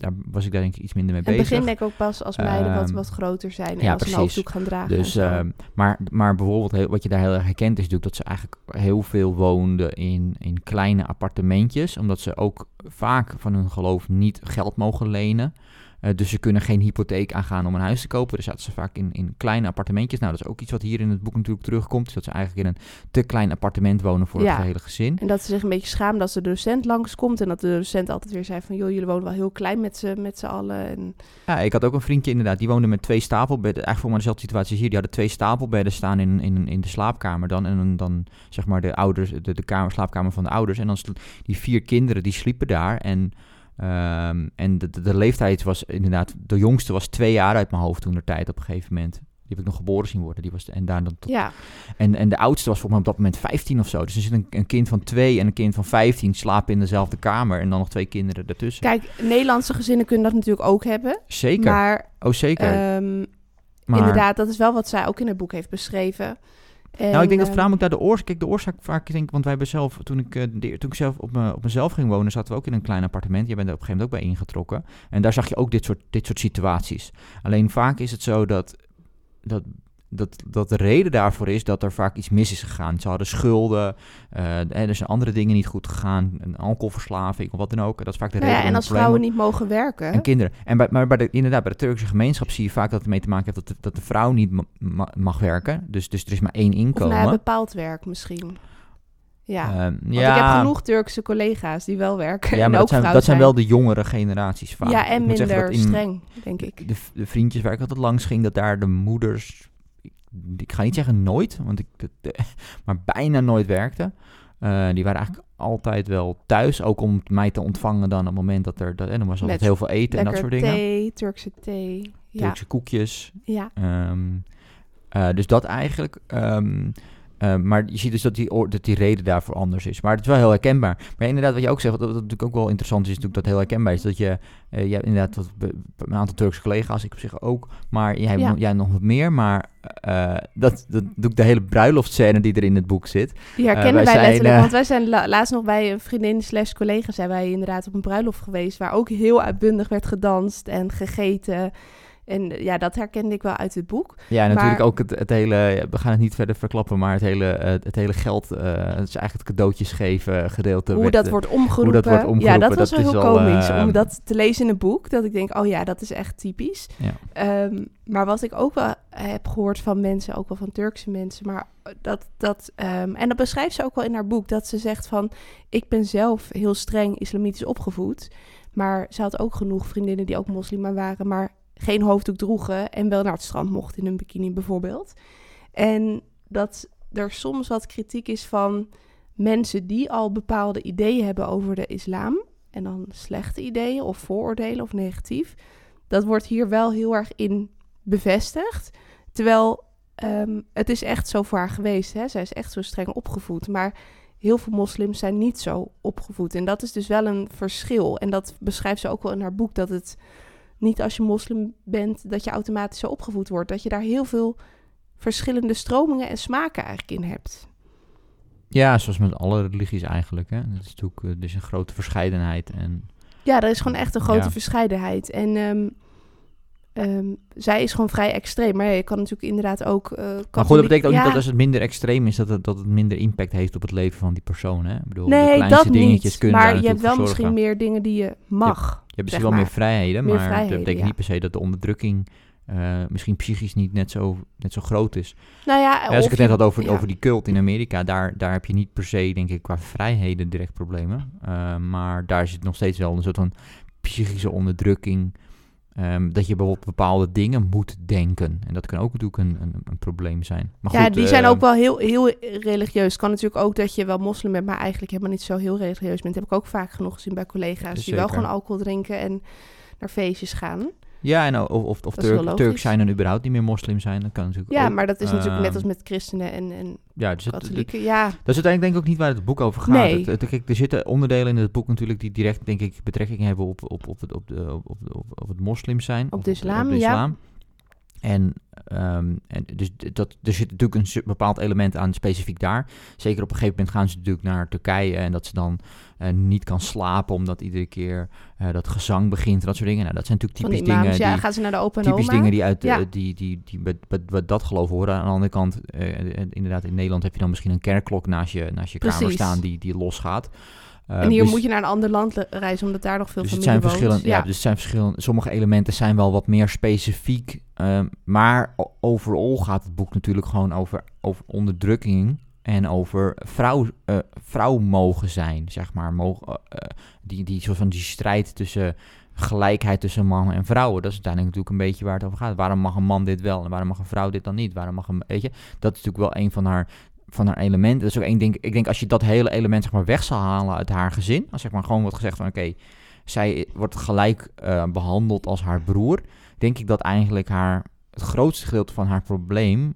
daar was ik daar denk ik iets minder mee En het bezig. begin denk ik ook pas als meiden wat, Ehm, wat groter zijn en ja, als ze een hoofddoek gaan dragen. Dus, ehm, maar, maar bijvoorbeeld heel- wat je daar heel erg herkent is natuurlijk dat ze eigenlijk heel veel woonden in, in kleine appartementjes. Omdat ze ook vaak van hun geloof niet geld mogen lenen. Eh, dus ze kunnen geen hypotheek aangaan om een huis te kopen. Dus zaten ze vaak in, in kleine appartementjes. Nou, dat is ook iets wat hier in het boek natuurlijk terugkomt. Is dat ze eigenlijk in een te klein appartement wonen voor Ja. het gehele gezin. En dat ze zich een beetje schaamden als de docent langskomt. En dat de docent altijd weer zei van... joh, jullie wonen wel heel klein met z'n met z'n allen. En Ja, ik had ook een vriendje inderdaad, die woonde met twee stapelbedden. Eigenlijk voor mij dezelfde situatie als hier. Die hadden twee stapelbedden staan in, in, in de slaapkamer dan. En dan, zeg maar de ouders, de, de kamer, slaapkamer van de ouders. En dan die vier kinderen, die sliepen daar. En, ehm, en de, de, de leeftijd was inderdaad, de jongste was twee jaar uit mijn hoofd toen de tijd op een gegeven moment. Die heb ik nog geboren zien worden. Die was, en, daar dan tot, ja, en, en de oudste was volgens mij op dat moment 15 of zo. Dus er zit een, een kind van twee en een kind van 15 slapen in dezelfde kamer. En dan nog twee kinderen ertussen. kijk, Nederlandse gezinnen kunnen dat natuurlijk ook hebben. Zeker. Maar, oh, zeker. ehm, maar inderdaad, dat is wel wat zij ook in het boek heeft beschreven. En, nou, ik denk dat voornamelijk daar de oorzaak... Kijk, de oorzaak vaak, ik denk, want wij hebben zelf... Toen ik, eh, de, toen ik zelf op, me, op mezelf ging wonen, zaten we ook in een klein appartement. Je bent er op een gegeven moment ook bij ingetrokken. En daar zag je ook dit soort, dit soort situaties. Alleen vaak is het zo dat, dat, dat, dat de reden daarvoor is dat er vaak iets mis is gegaan. Ze hadden schulden, eh, er zijn andere dingen niet goed gegaan, een alcoholverslaving of wat dan ook. Dat is vaak de nou reden ja, en als vrouwen niet mogen werken... en kinderen. En bij, maar bij de, inderdaad, bij de Turkse gemeenschap zie je vaak dat het mee te maken heeft dat de, dat de vrouw niet ma- ma- mag werken. Dus, dus er is maar één of inkomen. nou, bepaald werk misschien. Ja, Ehm, want ja, ik heb genoeg Turkse collega's die wel werken Ja, maar ook dat zijn, dat zijn wel de jongere generaties vaak. Ja, en minder streng, denk ik. De, de vriendjes waar ik altijd langs ging, dat daar de moeders... Ik, ga niet zeggen nooit, want ik, maar bijna nooit werkten. Eh, die waren eigenlijk altijd wel thuis, ook om mij te ontvangen dan op het moment dat er... Dat, en dan was altijd heel veel eten en dat soort dingen. thee, Turkse thee. Ja, Turkse koekjes. ja. Ehm, eh, dus dat eigenlijk. Ehm, eh, maar je ziet dus dat die, dat die reden daarvoor anders is. Maar het is wel heel herkenbaar. Maar inderdaad, wat je ook zegt, wat, wat natuurlijk ook wel interessant is, is natuurlijk dat heel herkenbaar is. Dat je, eh, je hebt inderdaad wat, een aantal Turkse collega's, ik op zich ook. Maar jij, Ja. jij nog wat meer. Maar eh, dat, dat doe ik de hele bruiloftscène die er in het boek zit. Die herkennen wij wij, zijn, letterlijk, eh, want wij zijn la- laatst nog bij een vriendin slash collega zijn wij inderdaad op een bruiloft geweest, waar ook heel uitbundig werd gedanst en gegeten. En eh, ja, dat herkende ik wel uit het boek. Ja, en natuurlijk ook het, het hele, we gaan het niet verder verklappen, maar het hele, eh, het hele geld, eh, het is eigenlijk het cadeautjes geven gedeelte. Hoe werd, dat wordt omgeroepen. dat wordt Ja, omgeroepen, dat was dat wel heel komisch om dat te lezen in een boek. Dat ik denk, oh ja, dat is echt typisch. Ja. Ehm, maar wat ik ook wel heb gehoord van mensen, ook wel van Turkse mensen, maar dat, dat ehm, en dat beschrijft ze ook wel in haar boek, dat ze zegt van, ik ben zelf heel streng islamitisch opgevoed, maar ze had ook genoeg vriendinnen die ook moslima waren, maar geen hoofddoek droegen en wel naar het strand mochten in een bikini bijvoorbeeld. En dat er soms wat kritiek is van mensen die al bepaalde ideeën hebben over de islam, en dan slechte ideeën of vooroordelen of negatief, dat wordt hier wel heel erg in bevestigd. Terwijl ehm, het is echt zo voor haar geweest. Hè? Zij is echt zo streng opgevoed. Maar heel veel moslims zijn niet zo opgevoed. En dat is dus wel een verschil. En dat beschrijft ze ook wel in haar boek. Dat het niet als je moslim bent, dat je automatisch zo opgevoed wordt. Dat je daar heel veel verschillende stromingen en smaken eigenlijk in hebt. Ja, zoals met alle religies eigenlijk. Hè. Dat is natuurlijk dus een grote verscheidenheid. En Ja, er is gewoon echt een grote Ja. verscheidenheid. En ehm, ehm, zij is gewoon vrij extreem. Maar je kan natuurlijk inderdaad ook... eh maar goed, dat betekent ook ja, niet dat als het minder extreem is, dat het, dat het minder impact heeft op het leven van die persoon. Hè? Ik bedoel, de Nee, kleinste dat dingetjes niet. kunnen Maar je hebt wel misschien meer dingen die je mag. Zeg misschien wel maar. meer vrijheden, Meer maar vrijheden, dat betekent ja. niet per se dat de onderdrukking eh, misschien psychisch niet net zo, net zo groot is. Nou ja, als ik het net had over, ja. over die cult in Amerika, daar, daar heb je niet per se, denk ik, qua vrijheden direct problemen. Eh, maar daar zit nog steeds wel een soort van psychische onderdrukking. Ehm, dat je bijvoorbeeld bepaalde dingen moet denken. En dat kan ook natuurlijk een, een, een probleem zijn. Maar ja, goed, die zijn eh, ook wel heel, heel religieus. kan natuurlijk ook dat je wel moslim bent, maar eigenlijk helemaal niet zo heel religieus bent. heb ik ook vaak genoeg gezien bij collega's. Die wel gewoon alcohol drinken en naar feestjes gaan. Ja, en of, of, of Turk, zijn en überhaupt niet meer moslim zijn. Dat kan natuurlijk Ja, ook. maar dat is natuurlijk net Ehm, als met christenen en, en Ja, dus het. Ja, Dat is uiteindelijk denk ik ook niet waar het boek over gaat. Nee. Het, kijk, er zitten onderdelen in het boek natuurlijk die direct, denk ik, betrekking hebben op, op, op, het, op, de, op, op, op, het moslim zijn. Op de islam, op de ja. En, ehm, en dus dat, er zit natuurlijk een bepaald element aan specifiek daar. Zeker op een gegeven moment gaan ze natuurlijk naar Turkije en dat ze dan eh, niet kan slapen omdat iedere keer eh, dat gezang begint en dat soort dingen. Nou, dat zijn natuurlijk typisch imams. dingen Ja, die, gaan ze naar de opa en typisch oma. dingen die uit Ja. eh, die, die, die, bij dat geloof horen. Aan de andere kant, inderdaad, in Nederland heb je dan misschien een kerkklok naast je, naast je kamer staan die, die losgaat. Eh, en hier dus- moet je naar een ander land reizen, omdat daar nog veel dus het zijn verschillende, ja. dus zijn verschillende. Sommige elementen zijn wel wat meer specifiek, ehm, maar overal gaat het boek natuurlijk gewoon over, over onderdrukking en over vrouw, eh, vrouw mogen zijn, zeg maar. Mogen, eh, die, die soort van die strijd tussen gelijkheid tussen mannen en vrouwen. Dat is uiteindelijk natuurlijk een beetje waar het over gaat. Waarom mag een man dit wel en waarom mag een vrouw dit dan niet? Waarom mag een, weet je, dat is natuurlijk wel een van haar van haar elementen. Dat is ook één ding. Ik denk als je dat hele element zeg maar weg zal halen uit haar gezin, als zeg maar gewoon wordt gezegd van oké, zij wordt gelijk eh, behandeld als haar broer, denk ik dat eigenlijk haar het grootste gedeelte van haar probleem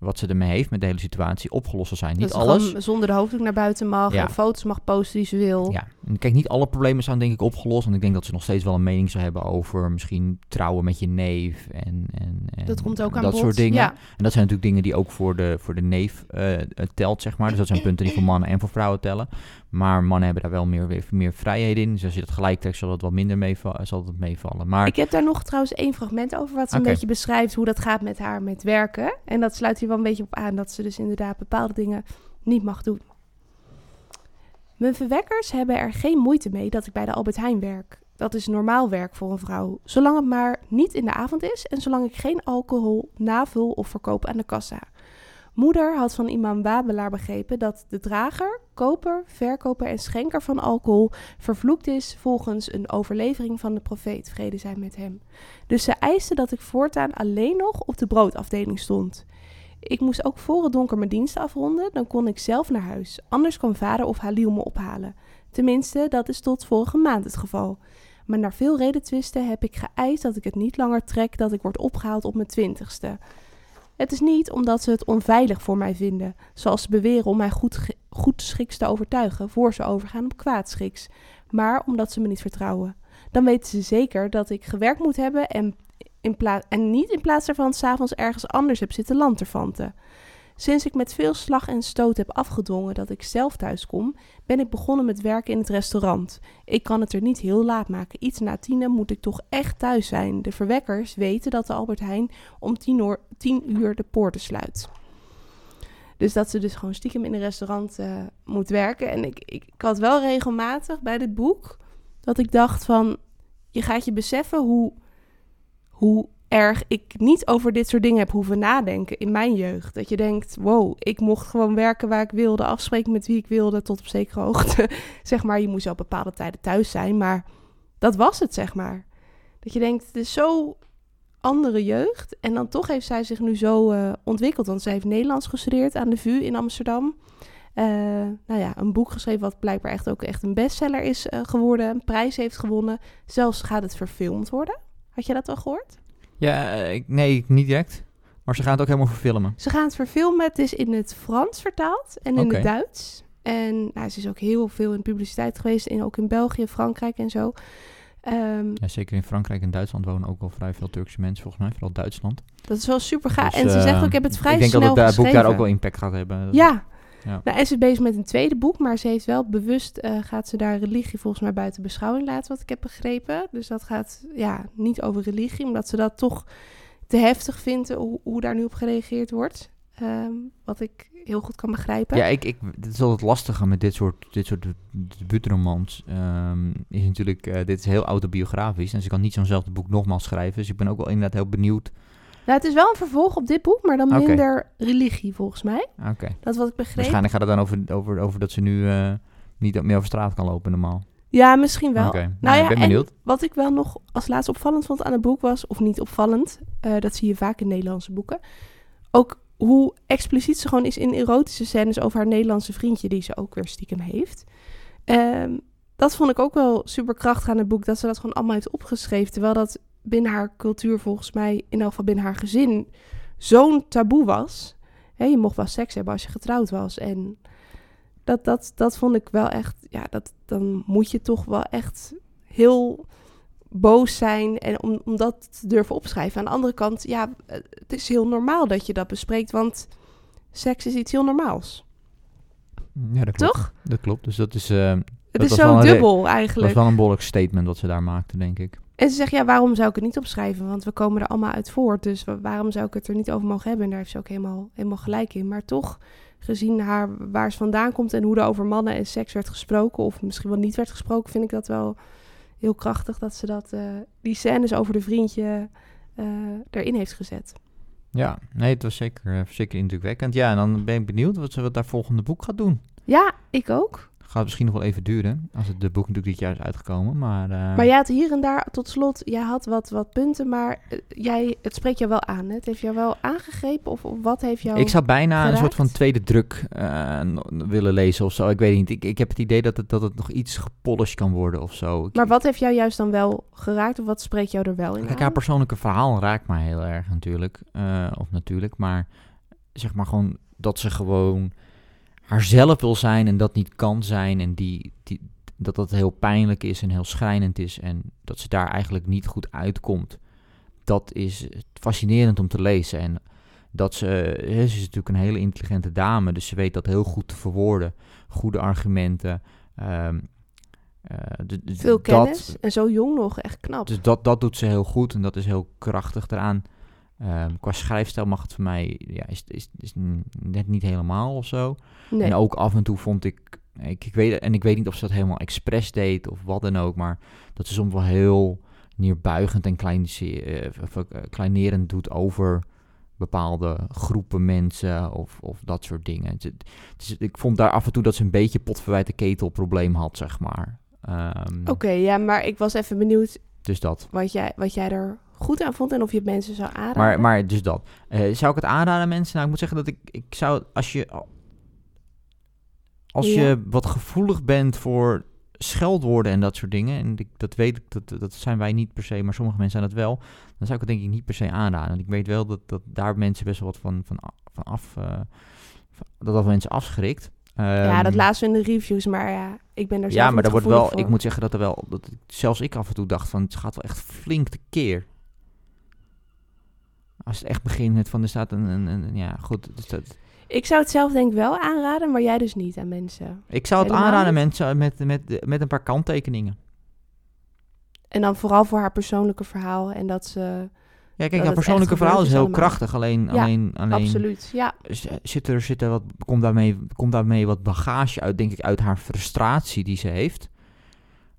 wat ze ermee heeft met de hele situatie opgelost zal zijn. Dat Niet alles. zonder de hoofddoek naar buiten mag. Ja. En foto's mag posten die ze wil. Ja, en kijk, niet alle problemen zijn denk ik opgelost. Want ik denk dat ze nog steeds wel een mening zou hebben over misschien trouwen met je neef en, en, en Dat komt ook aan dat bod. soort dingen. Ja. En dat zijn natuurlijk dingen die ook voor de, voor de neef eh, telt, zeg maar. Dus dat zijn punten die voor mannen en voor vrouwen tellen. Maar mannen hebben daar wel meer, meer vrijheid in. Dus als je dat gelijk trekt, zal het wat minder meevallen. Zal het meevallen. Maar Ik heb daar nog trouwens één fragment over, wat ze een beetje beschrijft hoe dat gaat met haar met werken. En dat sluit hier wel een beetje op aan, dat ze dus inderdaad bepaalde dingen niet mag doen. Mijn verwekkers hebben er geen moeite mee dat ik bij de Albert Heijn werk. Dat is normaal werk voor een vrouw, zolang het maar niet in de avond is en zolang ik geen alcohol navul of verkoop aan de kassa. Moeder had van imam Wabelaar begrepen dat de drager, koper, verkoper en schenker van alcohol vervloekt is volgens een overlevering van de profeet, vrede zij met hem. Dus ze eiste dat ik voortaan alleen nog op de broodafdeling stond. Ik moest ook voor het donker mijn dienst afronden, dan kon ik zelf naar huis. Anders kwam vader of Halil me ophalen. Tenminste, dat is tot vorige maand het geval. Maar na veel redetwisten heb ik geëist dat ik het niet langer trek dat ik word opgehaald op mijn twintigste. Het is niet omdat ze het onveilig voor mij vinden, zoals ze beweren om mij goed, goed schiks te overtuigen voor ze overgaan op kwaadschiks, maar omdat ze me niet vertrouwen. Dan weten ze zeker dat ik gewerkt moet hebben en, in en niet in plaats daarvan s'avonds ergens anders heb zitten lanterfanten. Sinds ik met veel slag en stoot heb afgedwongen dat ik zelf thuis kom, ben ik begonnen met werken in het restaurant. Ik kan het er niet heel laat maken. Iets na tienen moet ik toch echt thuis zijn. De verwekkers weten dat de Albert Heijn om tien uur, tien uur de poorten sluit. Dus dat ze dus gewoon stiekem in een restaurant eh, moet werken. En ik, ik, ik had wel regelmatig bij dit boek dat ik dacht van... Je gaat je beseffen hoe, hoe erg ik niet over dit soort dingen heb hoeven nadenken in mijn jeugd. Dat je denkt, wow, ik mocht gewoon werken waar ik wilde, afspreken met wie ik wilde, tot op zekere hoogte. zeg maar, je moest op bepaalde tijden thuis zijn, maar dat was het, zeg maar. Dat je denkt, het is zo andere jeugd. En dan toch heeft zij zich nu zo eh, ontwikkeld. Want zij heeft Nederlands gestudeerd aan de VU in Amsterdam. Eh, nou ja, een boek geschreven wat blijkbaar echt ook echt een bestseller is eh, geworden. Een prijs heeft gewonnen. Zelfs gaat het verfilmd worden. Had je dat al gehoord? Ja, eh, ik, nee, niet direct. Maar ze gaan het ook helemaal verfilmen. Ze gaan het verfilmen. Het is in het Frans vertaald en in het Duits. En nou, ze is ook heel veel in publiciteit geweest. In, ook in België, Frankrijk en zo. Ehm, Ja, zeker in Frankrijk en Duitsland wonen ook wel vrij veel Turkse mensen, volgens mij. Vooral Duitsland. dat is wel super gaaf. Dus, en ze eh, zegt ook, ik heb het vrij Ik denk snel dat het eh, boek daar ook wel impact gaat hebben. Dat- Ja. Ja. Nou, en ze is bezig met een tweede boek, maar ze heeft wel bewust, eh, gaat ze daar religie volgens mij buiten beschouwing laten, wat ik heb begrepen. Dus dat gaat ja, niet over religie, omdat ze dat toch te heftig vindt, hoe, hoe daar nu op gereageerd wordt. Ehm, wat ik heel goed kan begrijpen. Ja, ik, ik, het is altijd lastige met dit soort, dit soort debuutromans. Ehm, is natuurlijk, eh, dit is heel autobiografisch. En ze kan niet zo'nzelfde boek nogmaals schrijven. Dus ik ben ook wel inderdaad heel benieuwd. Nou, het is wel een vervolg op dit boek, maar dan minder religie volgens mij. Oké. Dat wat ik begreep. Waarschijnlijk gaat het dan over, over, over dat ze nu eh, niet meer over straat kan lopen normaal. Ja, misschien wel. Nou nou, ja, ik ben en benieuwd. wat ik wel nog als laatste opvallend vond aan het boek was, of niet opvallend, eh, dat zie je vaak in Nederlandse boeken, ook hoe expliciet ze gewoon is in erotische scènes over haar Nederlandse vriendje, die ze ook weer stiekem heeft. Ehm, dat vond ik ook wel super krachtig aan het boek, dat ze dat gewoon allemaal heeft opgeschreven, terwijl dat binnen haar cultuur volgens mij, in elk geval binnen haar gezin, zo'n taboe was. Hè, je mocht wel seks hebben als je getrouwd was en dat, dat, dat vond ik wel echt, ja, dat, dan moet je toch wel echt heel boos zijn en om, om dat te durven opschrijven. Aan de andere kant, ja, het is heel normaal dat je dat bespreekt, want seks is iets heel normaals. Ja, dat klopt. Toch? Dat klopt. Dus dat is, eh, Het Dat is zo dubbel dat eigenlijk. was wel een behoorlijk statement wat ze daar maakte, denk ik. En ze zegt, ja, waarom zou ik het niet opschrijven? Want we komen er allemaal uit voort, dus wa- waarom zou ik het er niet over mogen hebben? En daar heeft ze ook helemaal, helemaal gelijk in. Maar toch, gezien haar waar ze vandaan komt en hoe er over mannen en seks werd gesproken, of misschien wel niet werd gesproken, vind ik dat wel heel krachtig dat ze dat, eh, die scènes over de vriendje eh, erin heeft gezet. Ja, nee, het was zeker, eh, zeker indrukwekkend. Ja, en dan ben ik benieuwd wat ze wat daar volgende boek gaat doen. Ja, ik ook. Gaat misschien nog wel even duren, als het de boek natuurlijk dit jaar is uitgekomen. Maar, eh, Maar jij had hier en daar, tot slot, jij had wat, wat punten, maar eh, jij, het spreekt jou wel aan. Hè? Het heeft jou wel aangegrepen of, of wat heeft jou... ik zou bijna een soort van tweede druk eh, willen lezen of zo. Ik weet niet. Ik, ik heb het idee dat het, dat het nog iets gepolished kan worden of zo. Ik- Maar wat heeft jou juist dan wel geraakt of wat spreekt jou er wel in Kijk, aan? haar persoonlijke verhaal raakt mij heel erg natuurlijk. Of natuurlijk, maar zeg maar gewoon dat ze gewoon haarzelf wil zijn en dat niet kan zijn. En die, die, dat dat heel pijnlijk is en heel schrijnend is. En dat ze daar eigenlijk niet goed uitkomt. Dat is fascinerend om te lezen. En dat ze, hè, ze is natuurlijk een hele intelligente dame, dus ze weet dat heel goed te verwoorden. Goede argumenten. ehm, eh, d- d- Veel dat- kennis en zo jong nog, echt knap. dus dat, dat doet ze heel goed en dat is heel krachtig eraan. Ehm, qua schrijfstijl mag het voor mij, ja, is, is, is net niet helemaal of zo. nee. En ook af en toe vond ik, ik, ik weet, en ik weet niet of ze dat helemaal expres deed of wat dan ook, maar dat ze soms wel heel neerbuigend en klein, of, eh, kleinerend doet over bepaalde groepen mensen of, of dat soort dingen. Het, ik vond daar af en toe dat ze een beetje potverwijte ketelprobleem had, zeg maar. Ehm, Oké, ja, maar ik was even benieuwd Dus dat. wat jij, wat jij er goed aan vond en of je het mensen zou aanraden. Maar, maar dus dat. Eh, zou ik het aanraden aan mensen? Nou, ik moet zeggen dat ik, ik zou, als je, als Ja. je wat gevoelig bent voor scheldwoorden en dat soort dingen, en ik, dat weet ik, dat, dat zijn wij niet per se, maar sommige mensen zijn dat wel, dan zou ik het denk ik niet per se aanraden. Want ik weet wel dat, dat daar mensen best wel wat van, van, van af, eh, van- dat dat mensen afschrikt. ja, dat Ehm, we in de reviews, maar ja, ik ben daar zelf ja, maar dat wordt wel. Ik moet zeggen dat er wel. Dat zelfs ik af en toe dacht van het gaat wel echt flink te keer. Als het echt begint van er staat een. een, een- ja, goed. Dus dat, Ik zou het zelf denk ik wel aanraden, maar jij dus niet aan mensen. ik zou het Helemaal aanraden niet? mensen met, met, met een paar kanttekeningen. En dan vooral voor haar persoonlijke verhaal en dat ze... Ja, kijk, haar persoonlijke verhaal is heel allemaal. krachtig. Alleen, Ja, alleen, alleen Absoluut, ja. zit er, zit er wat, komt, daarmee, komt daarmee wat bagage uit, denk ik, uit haar frustratie die ze heeft.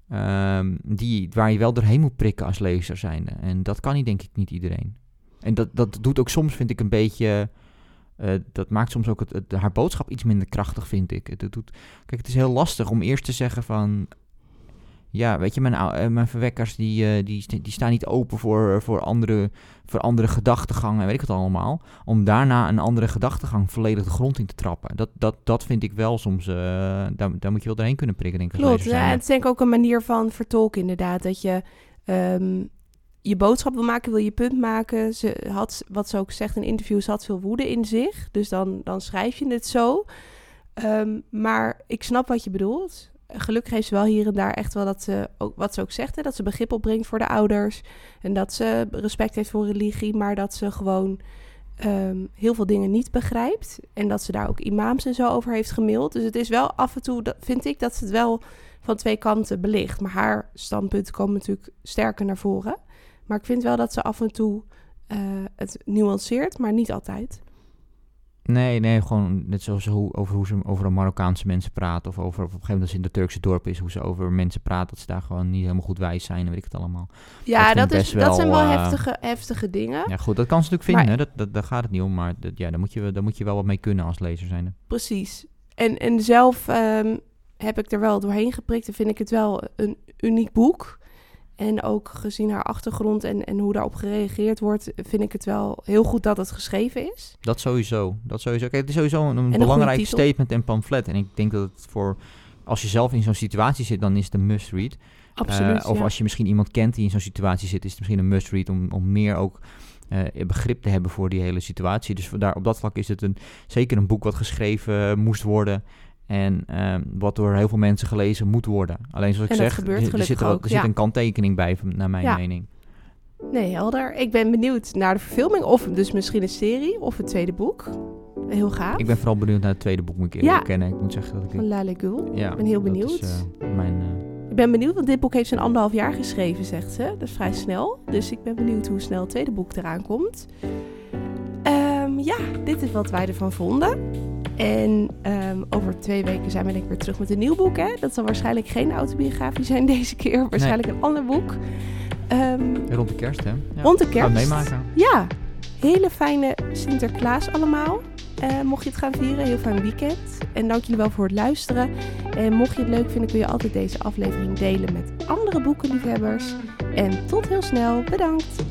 Ehm, die, waar je wel doorheen moet prikken als lezer zijnde. En dat kan niet, denk ik, niet iedereen. En dat, dat doet ook soms, vind ik, een beetje... eh, dat maakt soms ook het, het- haar boodschap iets minder krachtig, vind ik. Het doet, kijk, het is heel lastig om eerst te zeggen van... Ja, weet je, mijn, eh, mijn verwekkers die, eh, die, die staan niet open voor, voor, andere, voor andere gedachtegangen en weet ik het allemaal. Om daarna een andere gedachtegang volledig de grond in te trappen. Dat, dat, dat vind ik wel soms, eh, daar, daar moet je wel doorheen kunnen prikken, denk ik. Klopt, ja, het is denk ik ook een manier van vertolken inderdaad. Dat je ehm, je boodschap wil maken, wil je punt maken. Ze had, wat ze ook zegt in interviews, had veel woede in zich. Dus dan, dan schrijf je het zo. Ehm, maar ik snap wat je bedoelt. Gelukkig heeft ze wel hier en daar echt wel dat ze, ook, wat ze ook zegt, hè, dat ze begrip opbrengt voor de ouders. En dat ze respect heeft voor religie, maar dat ze gewoon ehm, heel veel dingen niet begrijpt. En dat ze daar ook imams en zo over heeft gemaild. Dus het is wel af en toe, dat, vind ik, dat ze het wel van twee kanten belicht. Maar haar standpunten komen natuurlijk sterker naar voren. Maar ik vind wel dat ze af en toe eh, het nuanceert, maar niet altijd. Nee, nee, gewoon net zoals hoe, over hoe ze over Marokkaanse mensen praat. Of over op een gegeven moment als ze in de Turkse dorp is, hoe ze over mensen praat. Dat ze daar gewoon niet helemaal goed wijs zijn en weet ik het allemaal. Ja, dat, is, best dat zijn wel, wel eh, heftige, heftige dingen. Ja, goed, dat kan ze natuurlijk vinden. Maar-. Dat, dat, daar gaat het niet om. Maar dat, ja, daar, moet je, daar moet je wel wat mee kunnen als lezer zijn. Precies. En, en zelf ehm, heb ik er wel doorheen geprikt en vind ik het wel een uniek boek. En ook gezien haar achtergrond en, en hoe daarop gereageerd wordt, vind ik het wel heel goed dat het geschreven is. Dat sowieso. Dat sowieso. Kijk, het is sowieso een, belangrijk statement en pamflet. En ik denk dat het voor... Als je zelf in zo'n situatie zit, dan is het een must-read. Absoluut. Eh, of ja. als je misschien iemand kent die in zo'n situatie zit, is het misschien een must-read om, om meer ook eh, begrip te hebben voor die hele situatie. Dus vandaar, op dat vlak is het een, zeker een boek wat geschreven eh, moest worden. En ehm, wat door heel veel mensen gelezen moet worden. Alleen zoals ik zeg, er, zit, er, ook, er zit ja. een kanttekening bij, naar mijn Ja. mening. Nee, helder. Ik ben benieuwd naar de verfilming of dus misschien een serie of het tweede boek. Heel gaaf. Ik ben vooral benieuwd naar het tweede boek, moet ik eerlijk Ja. Ik moet zeggen dat ik... Van Lale Gul. ja, ik ben heel is, benieuwd. eh, mijn, eh, Ik ben benieuwd, want dit boek heeft ze in anderhalf jaar geschreven, zegt ze. Dat is vrij snel. Dus ik ben benieuwd hoe snel het tweede boek eraan komt. Ehm, ja, dit is wat wij ervan vonden. En ehm, over twee weken zijn we denk ik weer terug met een nieuw boek. Hè? Dat zal waarschijnlijk geen autobiografie zijn deze keer. Waarschijnlijk een ander boek. Ehm, rond de kerst, hè? Ja. Rond de kerst. meemaken. Ja, hele fijne Sinterklaas allemaal. Eh, mocht je het gaan vieren, heel fijn weekend. En dank jullie wel voor het luisteren. En mocht je het leuk vinden, kun je altijd deze aflevering delen met andere boekenliefhebbers. En tot heel snel. Bedankt.